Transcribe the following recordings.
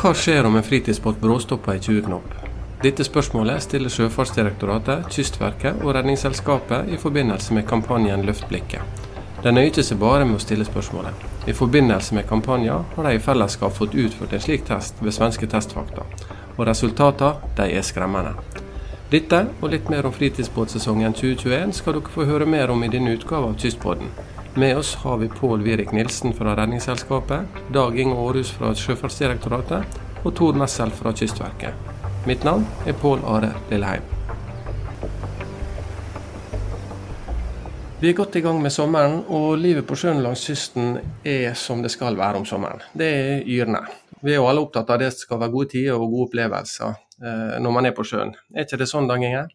Hva skjer om en fritidsbåt bråstopper i 20 knop? Dette spørsmålet stiller Sjøfartsdirektoratet, Kystverket og Redningsselskapet i forbindelse med kampanjen Løft blikket. De nøyer ikke seg bare med å stille spørsmålet. I forbindelse med kampanjen har de i fellesskap fått utført en slik test ved svenske Testfakta, og resultatene de er skremmende. Dette og litt mer om fritidsbåtsesongen 2021 skal dere få høre mer om i denne utgaven av Kystbåten. Med oss har vi Pål Virik Nilsen fra Redningsselskapet, Dag Inge Aarhus fra Sjøfartsdirektoratet og Tor Messel fra Kystverket. Mitt navn er Pål Are Lilleheim. Vi er godt i gang med sommeren, og livet på sjøen langs kysten er som det skal være om sommeren. Det er yrende. Vi er jo alle opptatt av at det skal være gode tider og gode opplevelser eh, når man er på sjøen. Er ikke det sånn, Dag Inge?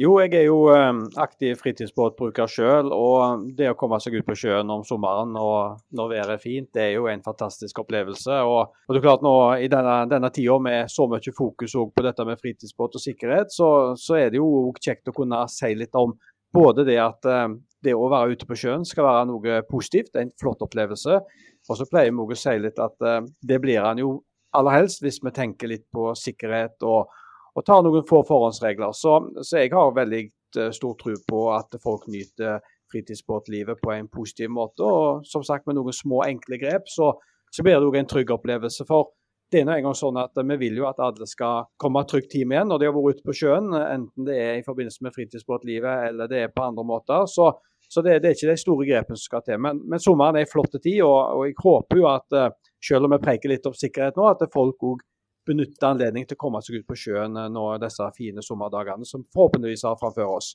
Jo, jeg er jo eh, aktiv fritidsbåtbruker sjøl. Og det å komme seg ut på sjøen om sommeren og når været er fint, det er jo en fantastisk opplevelse. Og, og det er klart nå i denne, denne tida med så mye fokus på dette med fritidsbåt og sikkerhet, så, så er det jo kjekt å kunne si litt om både det at eh, det å være ute på sjøen skal være noe positivt, en flott opplevelse. Og så pleier vi å si litt at det blir han jo aller helst hvis vi tenker litt på sikkerhet og og tar noen få forhåndsregler. Så, så jeg har veldig eh, stor tro på at folk nyter fritidsbåtlivet på en positiv måte. Og som sagt, med noen små, enkle grep, så, så blir det òg en trygg opplevelse. For det er nå gang sånn at vi vil jo at alle skal komme trygt hjem igjen når de har vært ute på sjøen, enten det er i forbindelse med fritidsbåtlivet eller det er på andre måter. Så, så det, det, er ikke de store grepene som skal til. Men, men sommeren er en flott tid, og, og, jeg håper jo at eh, selv om vi preker litt om sikkerhet nå, at folk òg benytte anledningen til å komme seg ut på sjøen eh, nå disse fine sommerdagene som forhåpentligvis har framfor oss.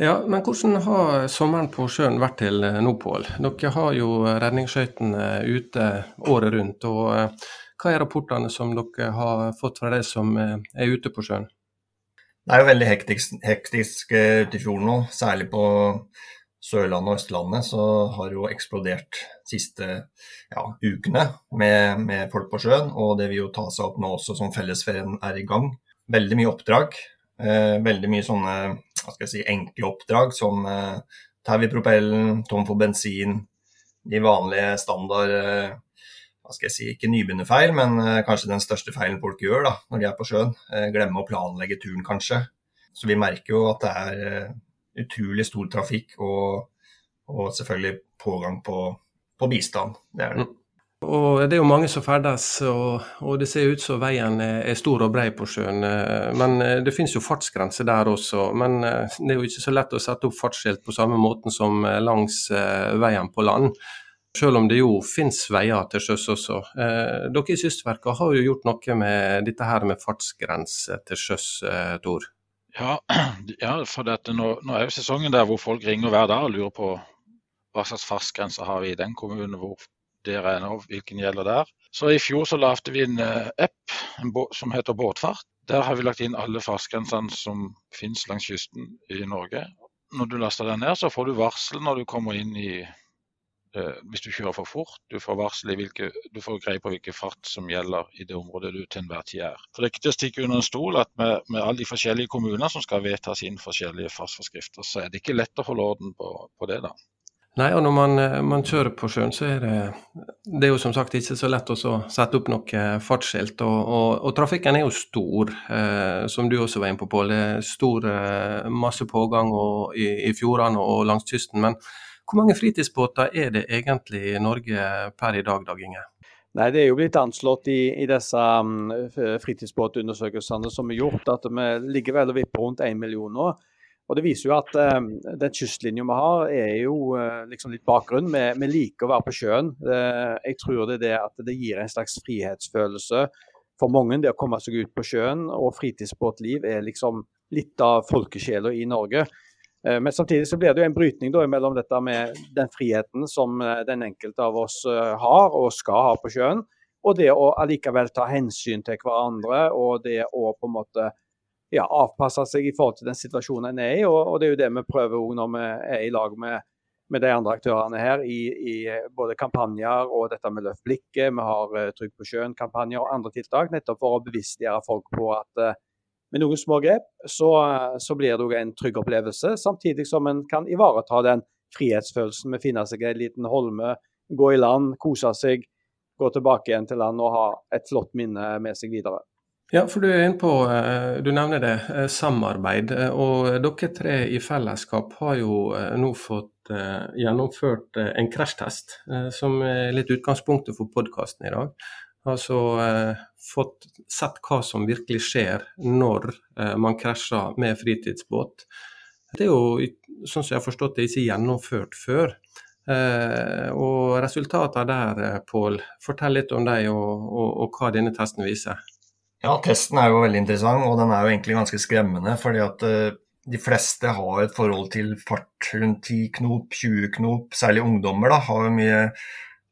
Ja, men Hvordan har sommeren på sjøen vært til eh, nå, Pål? Dere har jo redningsskøytene ute året rundt. og eh, Hva er rapportene som dere har fått fra de som er ute på sjøen? Det er jo veldig hektisk, hektisk ute i fjorden nå, særlig på Sørlandet og Østlandet så har jo eksplodert de siste ja, ukene med, med, folk på sjøen. Og det vil jo ta seg opp nå også som fellesferien er i gang. Veldig mye oppdrag. Eh, veldig mye sånne hva skal jeg si, enkle oppdrag som eh, tau i propellen, tom for bensin, de vanlige standard eh, hva skal jeg si, Ikke nybegynnerfeil, men eh, kanskje den største feilen folk gjør da, når de er på sjøen. Eh, glemme å planlegge turen, kanskje. Så vi merker jo at det er eh, utrolig stor trafikk og, og selvfølgelig pågang på, på, bistand. Det er det. Mm. Og Det er jo mange som ferdes, og, og det ser ut som veien er stor og brei på sjøen. Men eh, det finnes jo fartsgrenser der også. Men eh, det er jo ikke så lett å sette opp fartsskilt på samme måten som eh, langs veien på land. Selv om det jo finnes veier til sjøs også. Dere i Kystverket har jo gjort noe med dette her med fartsgrense til sjøs, Tor? Ja, ja for dette, nå, nå, er jo sesongen der hvor folk ringer hver dag og lurer på hva slags fartsgrense har vi i den kommunen hvor dere er nå, hvilken gjelder der. Så I fjor så lagde vi en uh, app en som heter Båtfart. Der har vi lagt inn alle fartsgrensene som finnes langs kysten i Norge. Når du laster den ned, så får du varsel når du kommer inn i Eh, hvis du kjører for fort. Du får varsel i hvilke, du får greie på hvilken fart som gjelder i det området du til enhver tid er. For Det er ikke til å stikke under en stol at med, med alle de forskjellige kommuner som skal vedta sine forskjellige fartsforskrifter, så er det ikke lett å holde orden på, på det. da. Nei, og når man, eh, man, kjører på sjøen, så er det, det er jo som sagt ikke så lett å sette opp noe fartsskilt. Og, og, og, trafikken er jo stor, eh, som du også var inne på, Pål. Det er stor, eh, masse pågang og, i, i fjordene og langs kysten. men hvor mange fritidsbåter er det egentlig i Norge per i dag, Dag Inge? Nei, Det er jo blitt anslått i, i disse um, fritidsbåtundersøkelsene som er gjort, at vi ligger vel og vipper rundt én million nå. Og Det viser jo at um, den kystlinja vi har, er jo uh, liksom litt bakgrunn. Vi, vi, liker å være på sjøen. Uh, jeg tror det er det at det gir en slags frihetsfølelse for mange, det å komme seg ut på sjøen. Og fritidsbåtliv er liksom litt av folkesjela i Norge. Eh, men samtidig så blir det jo en brytning da, mellom dette med den friheten som eh, den enkelte av oss eh, har og skal ha på sjøen, og det å allikevel ta hensyn til hverandre og det å på en måte ja, avpasse seg i forhold til den situasjonen en er i. Og, det er jo det vi prøver når vi er i lag med, med de andre aktørene her i, i, både kampanjer og dette med Løft blikket. Vi har Trygg på sjøen-kampanjer og andre tiltak, nettopp for å bevisstgjøre folk på at med noen små grep, så, så blir det en trygg opplevelse. Samtidig som en kan ivareta den frihetsfølelsen med å finne seg en liten holme, gå i land, kose seg, gå tilbake igjen til land og ha et flott minne med seg videre. Ja, for du er inne på, du nevner det, samarbeid. Og dere tre i fellesskap har jo nå fått gjennomført en krasjtest, som er litt utgangspunktet for podkasten i dag. Altså eh, fått sett hva som virkelig skjer når eh, man krasjer med fritidsbåt. Det er jo, sånn som jeg har forstått det, ikke gjennomført før. Eh, og resultatene der, eh, Pål, fortell litt om deg og, og, og, hva denne testen viser. Ja, testen er jo veldig interessant, og den er jo egentlig ganske skremmende. fordi at eh, de fleste har et forhold til fart rundt 10 knop, 20 knop. Særlig ungdommer da, har jo mye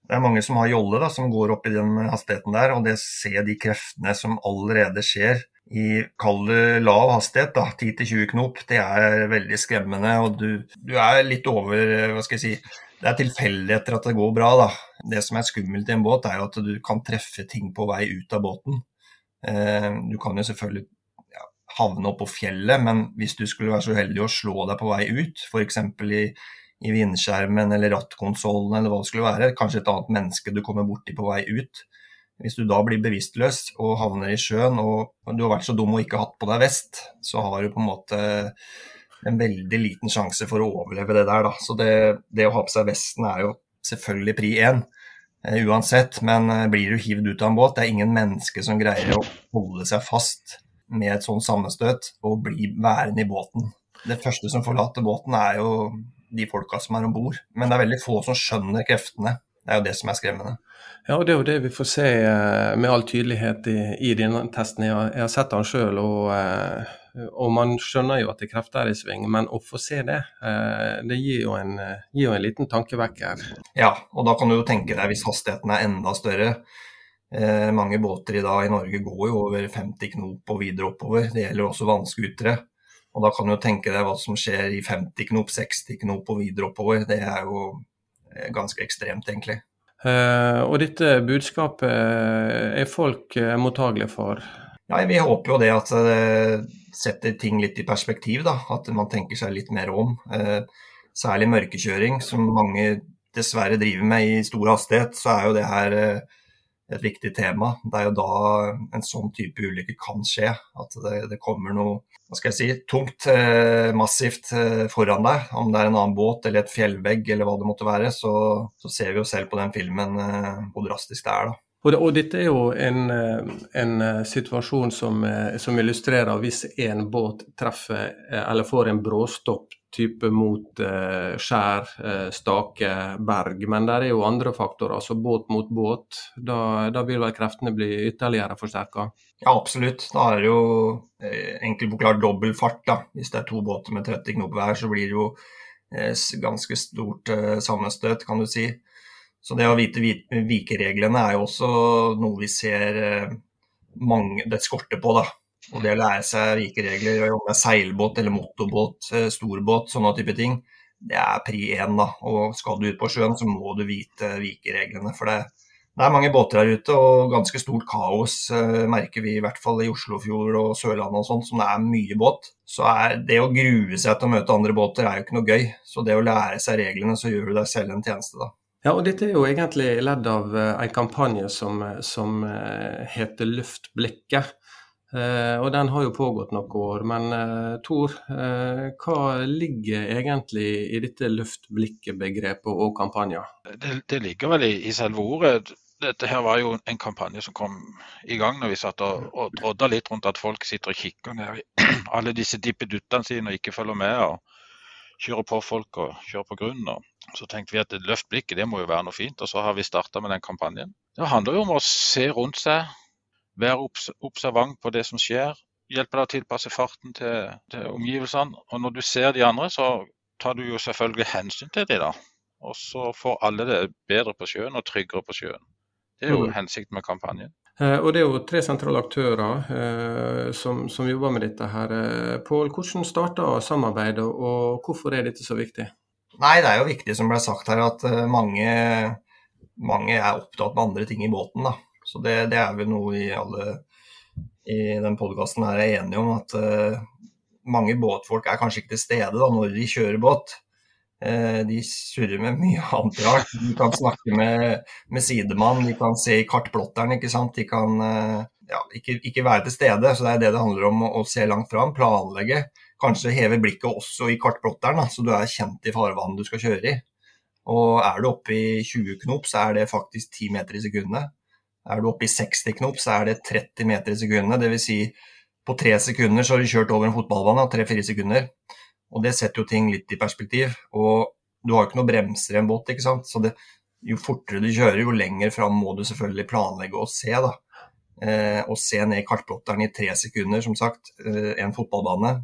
det er mange som har jolle da, som går opp i den hastigheten der, og det ser de kreftene som allerede skjer i kall lav hastighet, da, 10-20 knop, det er veldig skremmende. Og du, du, er litt over Hva skal jeg si Det er tilfeldigheter at det går bra, da. Det som er skummelt i en båt, er jo at du kan treffe ting på vei ut av båten. Eh, du kan jo selvfølgelig havne oppå fjellet, men hvis du skulle være så uheldig å slå deg på vei ut, f.eks. i i vindskjermen eller rattkonsollen eller hva det skulle være. Kanskje et annet menneske du kommer borti på vei ut. Hvis du da blir bevisstløs og havner i sjøen og du har vært så dum og ikke hatt på deg vest, så har du på en måte en veldig liten sjanse for å overleve det der. Da. Så det, det å ha på seg vesten er jo selvfølgelig pri én uh, uansett, men uh, blir du hivd ut av en båt, det er ingen menneske som greier å holde seg fast med et sånt sammenstøt og bli værende i båten. Det første som forlater båten, er jo de folka som er om bord. Men det er veldig få som skjønner kreftene. Det er jo det som er skremmende. Ja, og Det er jo det vi får se eh, med all tydelighet i, i denne testen. Jeg har, jeg har sett den sjøl, og, eh, og, man skjønner jo at det er krefter i sving. Men å få se det, eh, det gir jo, en, gir jo en liten tankevekker. Ja, og da kan du jo tenke deg hvis hastigheten er enda større. Eh, mange båter i dag i Norge går jo over 50 knop og videre oppover. Det gjelder også vannskutere. Og da kan du tenke deg hva som skjer i 50 knop, 60 knop og videre oppover. Det er jo eh, ganske ekstremt, egentlig. Uh, og dette budskapet er folk uh, mottagelige for? Ja, Vi håper jo det at det setter ting litt i perspektiv. da, At man tenker seg litt mer om. Uh, særlig mørkekjøring, som mange dessverre driver med i stor hastighet. Så er jo det her et viktig tema. Det er jo da en sånn type ulykke kan skje. At det, det kommer noe hva skal jeg si, tungt, eh, massivt eh, foran deg. Om det er en annen båt eller et fjellvegg eller hva det måtte være, så, så ser vi jo selv på den filmen eh, hvor drastisk det er. da. Og, det, og dette er jo en, en situasjon som, som, illustrerer hvis en båt treffer eller får en bråstopp type mot eh, skjær, eh, stake, berg. Men det er jo andre faktorer, altså båt mot båt. Da, da vil vel kreftene bli ytterligere forsterka? Ja, absolutt. Da er det jo eh, enkelt forklart dobbel fart. da. Hvis det er to båter med 30 knop hver, så blir det jo eh, ganske stort eh, sammenstøt, kan du si. Så det å vite vikereglene er jo også noe vi ser eh, mange, det skorter på. da. Og det å lære seg vikeregler, å jobbe med seilbåt eller motorbåt, eh, storbåt, sånne type ting, det er pri én. da. Og skal du ut på sjøen, så må du vite vikereglene. For det, det er mange båter her ute, og ganske stort kaos eh, merker vi i hvert fall i Oslofjord og Sørlandet og sånn, som det er mye båt. Så er det å grue seg til å møte andre båter er jo ikke noe gøy. Så det å lære seg reglene, så gjør du deg selv en tjeneste, da. Ja, og Dette er jo egentlig ledd av uh, en kampanje som, som heter Luft blikket. Uh, og den har jo pågått noen år. Men uh, Tor, uh, hva ligger egentlig i dette luftblikket-begrepet og kampanjer? Det, det, ligger vel i, i, selve ordet. Dette her var jo en kampanje som kom i gang når vi satt og, og drodda litt rundt at folk sitter og kikker ned i alle disse dippeduttene sine og ikke følger med. og Kjører på folk og kjører på grunn. Og så tenkte vi at løft blikket, det må jo være noe fint. Og så har vi starta med den kampanjen. Det handler jo om å se rundt seg Vær observant på det som skjer. Hjelpe deg å tilpasse farten til, til, omgivelsene. Og når du ser de andre, så tar du jo selvfølgelig hensyn til de da. Og så får alle det bedre på sjøen og tryggere på sjøen. Det er jo mm. hensikten med kampanjen. Eh, og Det er jo tre sentrale aktører eh, som, som, jobber med dette. her. Eh, Pål, hvordan starta samarbeidet, og hvorfor er dette så viktig? Nei, Det er jo viktig som ble sagt her, at eh, mange, mange er opptatt med andre ting i båten. da. Så det, det er vel noe vi alle i den podkasten er enige om, at uh, mange båtfolk er kanskje ikke til stede da, når de kjører båt. Eh, de surrer med mye annet rart. De kan snakke med, med sidemann, de kan se i kartplotteren, ikke sant. De kan eh, ja, ikke, ikke, være til stede. Så det er det det handler om, å, se langt fram, planlegge. Kanskje heve blikket også i kartplotteren, så du er kjent i farvannet du skal kjøre i. Og er du oppe i 20 knop, så er det faktisk 10 meter i sekundet. Er du oppe i 60 knop, så er det 30 meter i sekundet. Dvs. Si, på tre sekunder så har du kjørt over en fotballbane, tre-fire sekunder. Og det setter jo ting litt i perspektiv. Og du har jo ikke noen bremser i en båt, ikke sant. Så det, jo fortere du kjører, jo lenger fram må du selvfølgelig planlegge og se, da. Eh, og se ned i kartplotteren i tre sekunder, som sagt, eh, en fotballbane.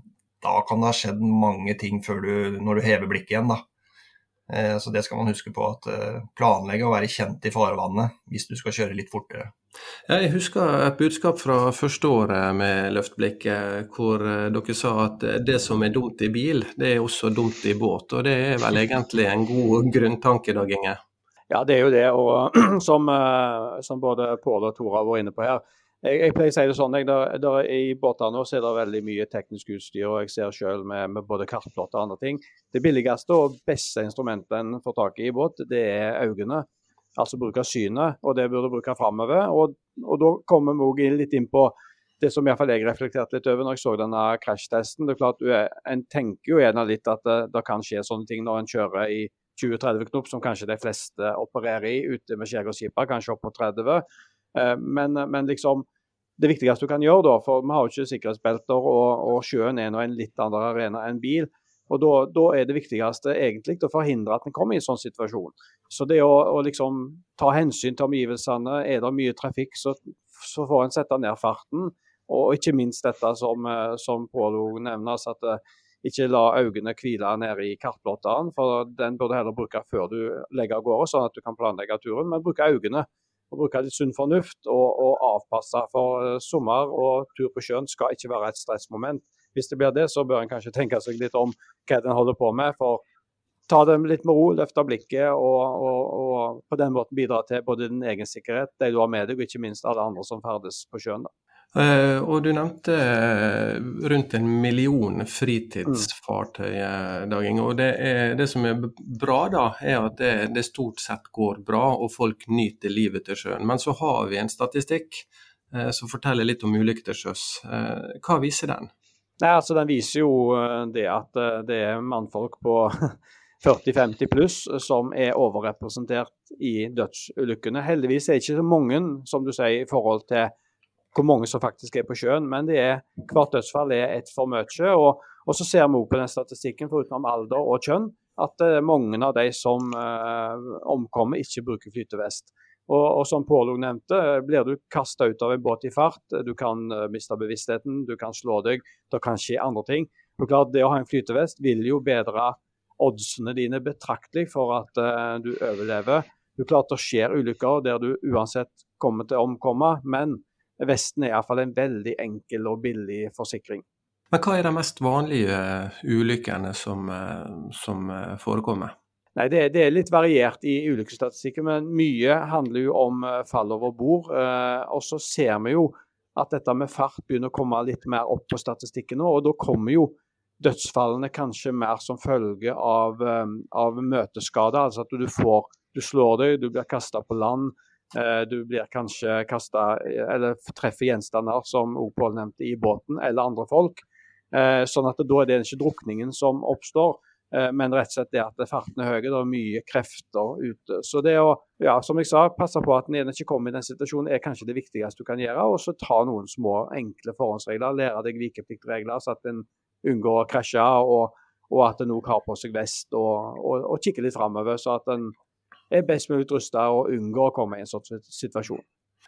Da kan det ha skjedd mange ting du, når du hever blikket igjen, da. Eh, så det skal man huske på, at eh, planlegge å være kjent i farvannet hvis du skal kjøre litt fortere. Jeg husker et budskap fra første året med Løftblikket, hvor eh, dere sa at det som er dumt i bil, det er også dumt i båt. Og det er vel egentlig en god grunntanke, Dag Inge? Ja, det er jo det. Og som, som både Pål og Tora var inne på her, jeg, jeg, pleier å si det sånn, jeg, der, der, I båtene er det veldig mye teknisk utstyr, og jeg ser selv med, med både kartplotter og andre ting. Det billigste og beste instrumentet en får tak i i båt, det er øynene. Altså bruk av synet, og det burde du bruke framover. Og, og, da kommer vi også litt inn på det som iallfall jeg reflekterte litt over når jeg så denne krasjtesten. Det er klart, En tenker jo gjerne litt at det, det, kan skje sånne ting når en kjører i 20-30 knop, som kanskje de fleste opererer i ute med skjærgårdsskipa, kanskje opp på 30. Eh, men, men liksom det viktigste du kan gjøre, da, for vi har jo ikke sikkerhetsbelter, og, og sjøen er nå en litt annen arena enn bil. og da, er det viktigste egentlig å forhindre at en kommer i en sånn situasjon. Så det å, å liksom ta hensyn til omgivelsene, er det mye trafikk, så, så får en sette ned farten. Og ikke minst dette som, eh, som Pål nevner, at uh, ikke la øynene hvile nede i kartblotteren. For den burde heller bruke før du legger av gårde, sånn at du kan planlegge turen. Men bruke øynene å bruke litt sunn fornuft og, og avpasse. For uh, sommer og tur på sjøen skal ikke være et stressmoment. Hvis det blir det, så bør en kanskje tenke seg litt om hva en holder på med. for Ta det litt med ro, løfte blikket og, og, og, på den måten bidra til både din egen sikkerhet, de du har med deg, og ikke minst alle andre som ferdes på sjøen. da. Uh, og du nevnte uh, rundt en million fritidsfartøy, Daging. Og det, er, det, som er bra, da, er at det, det, stort sett går bra, og folk nyter livet til sjøen. Men så har vi en statistikk som forteller litt om ulykker til sjøs. hva viser den? Nei, altså Den viser jo det at det er mannfolk på 40-50 pluss som er overrepresentert i dødsulykkene. Heldigvis er det ikke så mange, som du sier, i forhold til hvor mange som faktisk er på sjøen. Men er, hvert dødsfall er et for mye. Og, og, så ser vi også på den statistikken, foruten alder og kjønn, at uh, mange av de som uh, omkommer, ikke bruker flytevest. Og, og som Pål nevnte, blir du kasta ut av en båt i fart, du kan uh, miste bevisstheten, du kan slå deg, det kan skje andre ting. Og klart, Det å ha en flytevest vil jo bedre oddsene dine betraktelig for at du overlever. Du klart Det skjer ulykker der du uansett kommer til å omkomme, men Vesten er iallfall en veldig enkel og billig forsikring. Men hva er de mest vanlige eh, ulykkene som, eh, som eh, forekommer? Nei, det, det, er litt variert i ulykkesstatistikken, men mye handler jo om fall over bord. Og så ser vi jo at dette med fart begynner å komme litt mer opp på statistikken nå. Og da kommer jo dødsfallene kanskje mer som følge av, av møteskader. Altså at du får Du slår deg, du blir kasta på land. Eh, du blir kanskje kasta eller treffer gjenstander, som Pål nevnte, i båten, eller andre folk. Eh, sånn at da er det ikke drukningen som oppstår, eh, men rett og slett det at farten er høy. Det er mye krefter ute. Så det å ja, som jeg sa, passe på at en ikke kommer i den situasjonen, er kanskje det viktigste du kan gjøre. Og så ta noen små, enkle forhåndsregler. Lære deg vikepliktregler, så at en unngår å krasje. og og at en òg har på seg vest og, og, og kikker litt framover, så at en er best mulig utruste og unngår å komme i en sånn situasjon.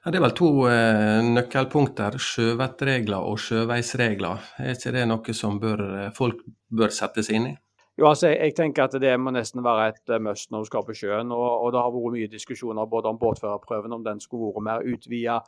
Ja, det er vel to eh, nøkkelpunkter, sjøvettregler og sjøveisregler. Er ikke det noe som bør, eh, folk bør sette seg inn i? Jo, altså, jeg, jeg, tenker at Det må nesten være et uh, must når du skal på sjøen. og, og Det har vært mye diskusjoner både om båtførerprøven, om den skulle vært mer utvida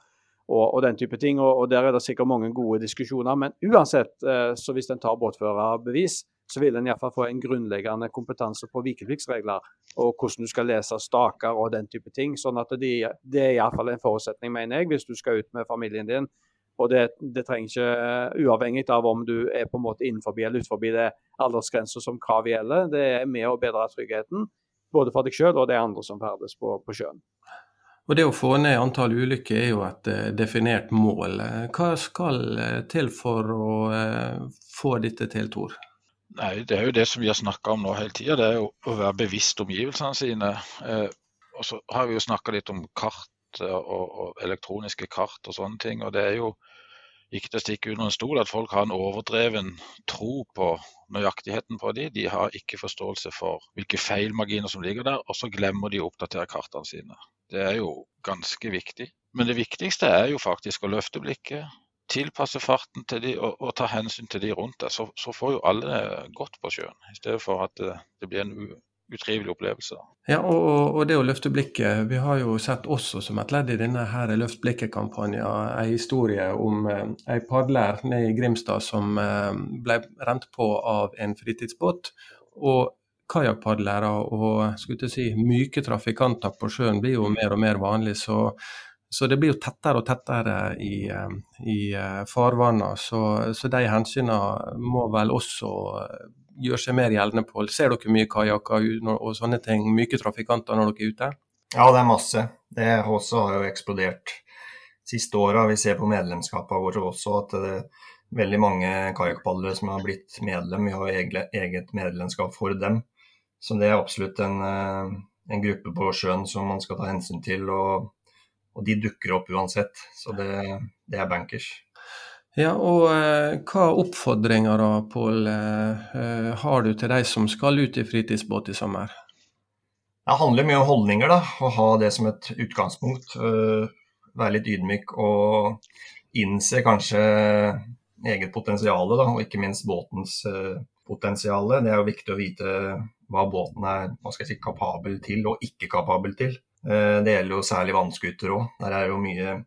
og, og, den type ting. Og, og, Der er det sikkert mange gode diskusjoner. Men uansett, eh, så hvis en tar båtførerbevis, så vil en iallfall få en grunnleggende kompetanse på vikepliktsregler og hvordan du skal lese staker og den type ting. sånn at de, Det er iallfall en forutsetning, mener jeg, hvis du skal ut med familien din Og det, det trenger ikke, uavhengig av om du er på en måte innenfor eller utenfor det aldersgrenser som krav gjelder, det er med å bedre tryggheten. Både for deg selv og de andre som ferdes på, på sjøen. Og Det å få ned antall ulykker er jo et uh, definert mål. Hva skal til for å få dette til, Tor? Nei, Det er jo det som vi har snakka om nå hele tida. Det er jo å være bevisst omgivelsene sine. Eh, og så har vi jo snakka litt om kart og, og, elektroniske kart og sånne ting. og det er jo ikke til å stikke under en stol at folk har en overdreven tro på nøyaktigheten på de. De har ikke forståelse for hvilke feilmarginer som ligger der, og så glemmer de å oppdatere kartene sine. Det er jo ganske viktig. Men det viktigste er jo faktisk å løfte blikket, tilpasse farten til de og, og ta hensyn til de rundt deg, så, så, får jo alle godt på sjøen. I stedet for at det, det blir en utrivelig opplevelse. Ja, og, og, det å løfte blikket. Vi har jo sett også som et ledd i denne her Løft blikket-kampanjen en historie om eh, ei padler nede i Grimstad som eh, ble rent på av en fritidsbåt. og Kajakkpadlere og skulle si, myke trafikanter på sjøen blir jo mer og mer vanlig. så så det blir jo tettere og tettere i, eh, i eh, farvannet. Så, så, de hensynene må vel også eh, gjøre seg mer gjeldende på. Ser dere mye kajakker og sånne ting, myke trafikanter når dere er ute? Ja, det er masse. Det også har jo eksplodert siste åra. Vi ser på medlemskapene våre også at det er veldig mange kajakkpadlere som har blitt medlem. Vi har eget medlemskap for dem. Så det er absolutt en, en gruppe på sjøen som man skal ta hensyn til. og og de dukker opp uansett. Så det, det er bankers. Ja, og eh, Hva oppfordringer da, Pål, eh, eh, har du til de som skal ut i fritidsbåt i sommer? Det handler mye om holdninger. da, Å ha det som et utgangspunkt. Uh, være litt ydmyk og innse kanskje eget potensial, og ikke minst båtens uh, potensial. Det er jo viktig å vite hva båten er hva si, kapabel til og ikke kapabel til. Eh, det gjelder jo særlig vannskuter òg. Der er jo mye,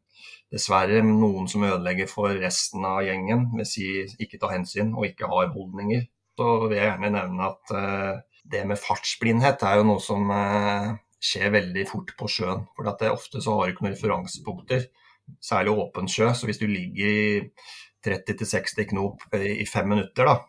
dessverre, noen som ødelegger for resten av gjengen ved si ikke ta hensyn og ikke har holdninger. Så vil jeg gjerne nevne at eh, det med fartsblindhet er jo noe som eh, skjer veldig fort på sjøen. For at det ofte så har du ikke noen referansepunkter, særlig åpen sjø. Så hvis du ligger i 30-60 knop i fem minutter da,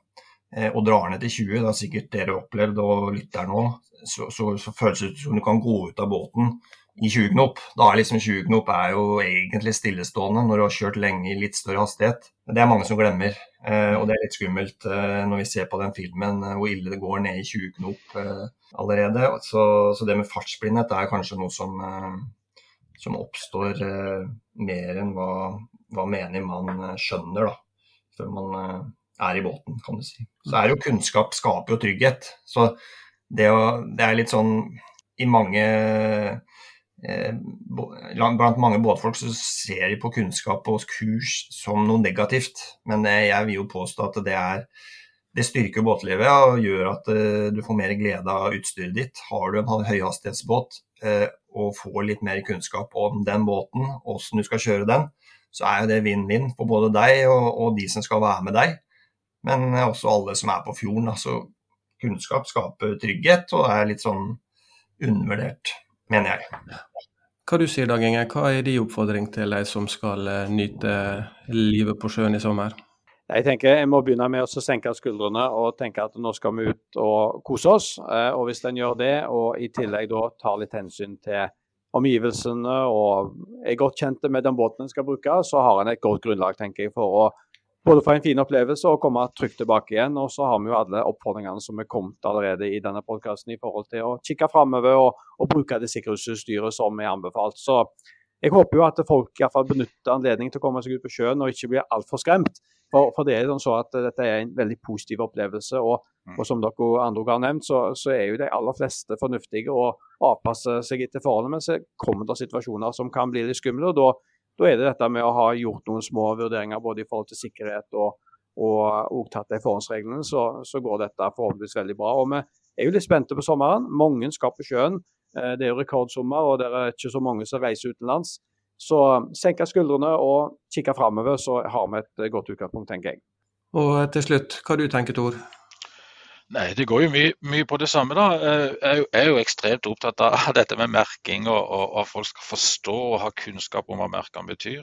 og drar ned til 20, det har sikkert dere opplevd og lytter nå, så, så, så, føles det som du kan gå ut av båten i 20 knop. Da er liksom 20 knop er jo egentlig stillestående når du har kjørt lenge i litt større hastighet. Det er mange som glemmer, eh, og det er litt skummelt eh, når vi ser på den filmen eh, hvor ille det går ned i 20 knop eh, allerede. Så, så, det med fartsblindhet er kanskje noe som, eh, som oppstår eh, mer enn hva, hva menig man skjønner da, før man er i båten, kan du si. Så er jo kunnskap skaper jo trygghet. Så det, å, det er litt sånn I mange eh, Blant mange båtfolk så ser de på kunnskap og kurs som noe negativt. Men eh, jeg vil jo påstå at det er det styrker båtlivet og gjør at uh, du får mer glede av utstyret ditt. Har du en høyhastighetsbåt uh, og får litt mer kunnskap om den båten, hvordan du skal kjøre den, så er jo det vinn-vinn for både deg og, og, de som skal være med deg. Men også alle som er på fjorden. Altså, kunnskap skaper trygghet, og er litt sånn undervurdert, mener jeg. Hva du sier Dag Inge, hva er din oppfordring til de som skal eh, nyte livet på sjøen i sommer? Jeg tenker jeg må begynne med å senke skuldrene og tenke at nå skal vi ut og kose oss. Eh, og Hvis en gjør det, og i tillegg da tar litt hensyn til omgivelsene og er godt kjent med den båten en skal bruke, så har en et godt grunnlag tenker jeg, for å både få en fin opplevelse og komme trygt tilbake igjen. Og så har vi jo alle oppfordringene som er kommet allerede i denne podkasten i forhold til å kikke framover og, og, bruke det sikkerhetsutstyret som er anbefalt. Så jeg håper jo at folk i hvert fall benytter anledningen til å komme seg ut på sjøen og ikke blir altfor skremt. For, for, det er sånn så at dette er en veldig positiv opplevelse. Og, mm. og som dere andre har nevnt, så, så, er jo de aller fleste fornuftige og avpasser seg etter forholdene. Men så kommer det situasjoner som kan bli litt skumle. og da da er det dette med å ha gjort noen små vurderinger både i forhold til sikkerhet og, og, og tatt de forhåndsreglene, så, så, går dette forhåpentligvis veldig bra. Og Vi er jo litt spente på sommeren. Mange skal på sjøen. Eh, det er jo rekordsommer, og det er ikke så mange som reiser utenlands. Så senke skuldrene og kikke framover, så har vi et godt utgangspunkt, tenker jeg. Og til slutt, hva du tenker Tor? Nei, Det går jo mye, mye, på det samme. da. Jeg er, jo, ekstremt opptatt av dette med merking, og, og folk skal forstå og ha kunnskap om hva merkene betyr.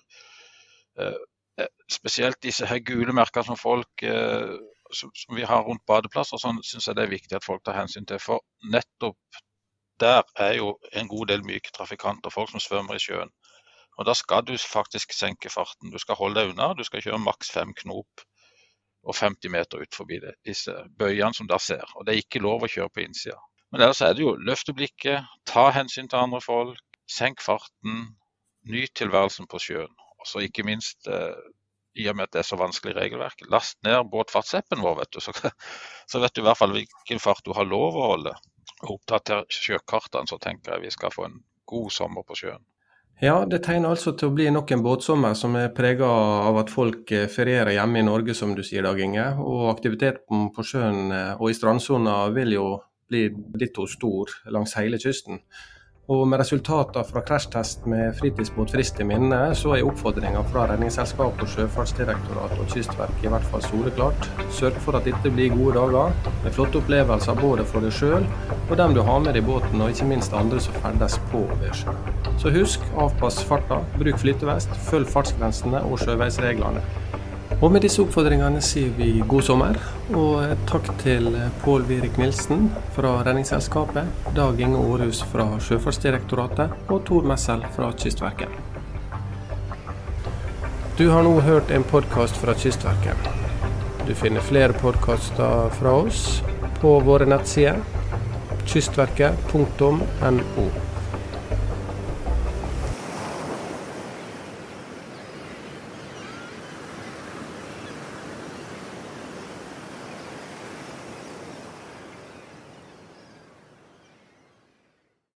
Eh, eh, spesielt disse her gule merkene som folk eh, som, som, vi har rundt badeplasser, sånn syns jeg det er viktig at folk tar hensyn til. For nettopp der er jo en god del myke trafikanter, folk som svømmer i sjøen. Og Da skal du faktisk senke farten. Du skal holde deg unna. Du skal kjøre maks fem knop og 50 meter ut forbi det, disse bøyene som dere ser. Og Det er ikke lov å kjøre på innsida. Men ellers er det jo løfte blikket, ta hensyn til andre folk, senk farten, nyt tilværelsen på sjøen. Og så ikke minst, eh, i og med at det er så vanskelig regelverk, last ned båtfartsappen vår, vet du. Så, så, vet du i hvert fall hvilken fart du har lov å holde. Og oppdater sjøkartene, så tenker jeg vi skal få en god sommer på sjøen. Ja, det tegner altså til å bli nok en båtsommer som er prega av at folk eh, ferierer hjemme i Norge, som du sier, Dag Inge. Og aktiviteten på sjøen eh, og i strandsona vil jo bli litt stor langs hele kysten. Og med resultatene fra krasjtest med fritidsbåt friskt i minne, så er oppfordringa fra Redningsselskapet, Sjøfartsdirektoratet og Kystverket i hvert fall soleklart. Sørg for at dette blir gode dager, med flotte opplevelser både for deg sjøl og dem du har med i båten, og ikke minst andre som ferdes på ved sjø. Så husk, avpass farta, bruk flytevest, følg fartsgrensene og sjøveisreglene. Og med disse oppfordringene sier vi god sommer, og takk til Pål Virik Nilsen fra Redningsselskapet, Dag Inge Aarhus fra Sjøfartsdirektoratet og Tor Messel fra Kystverket. Du har nå hørt en podkast fra Kystverket. Du finner flere podkaster fra oss på våre nettsider kystverket.no.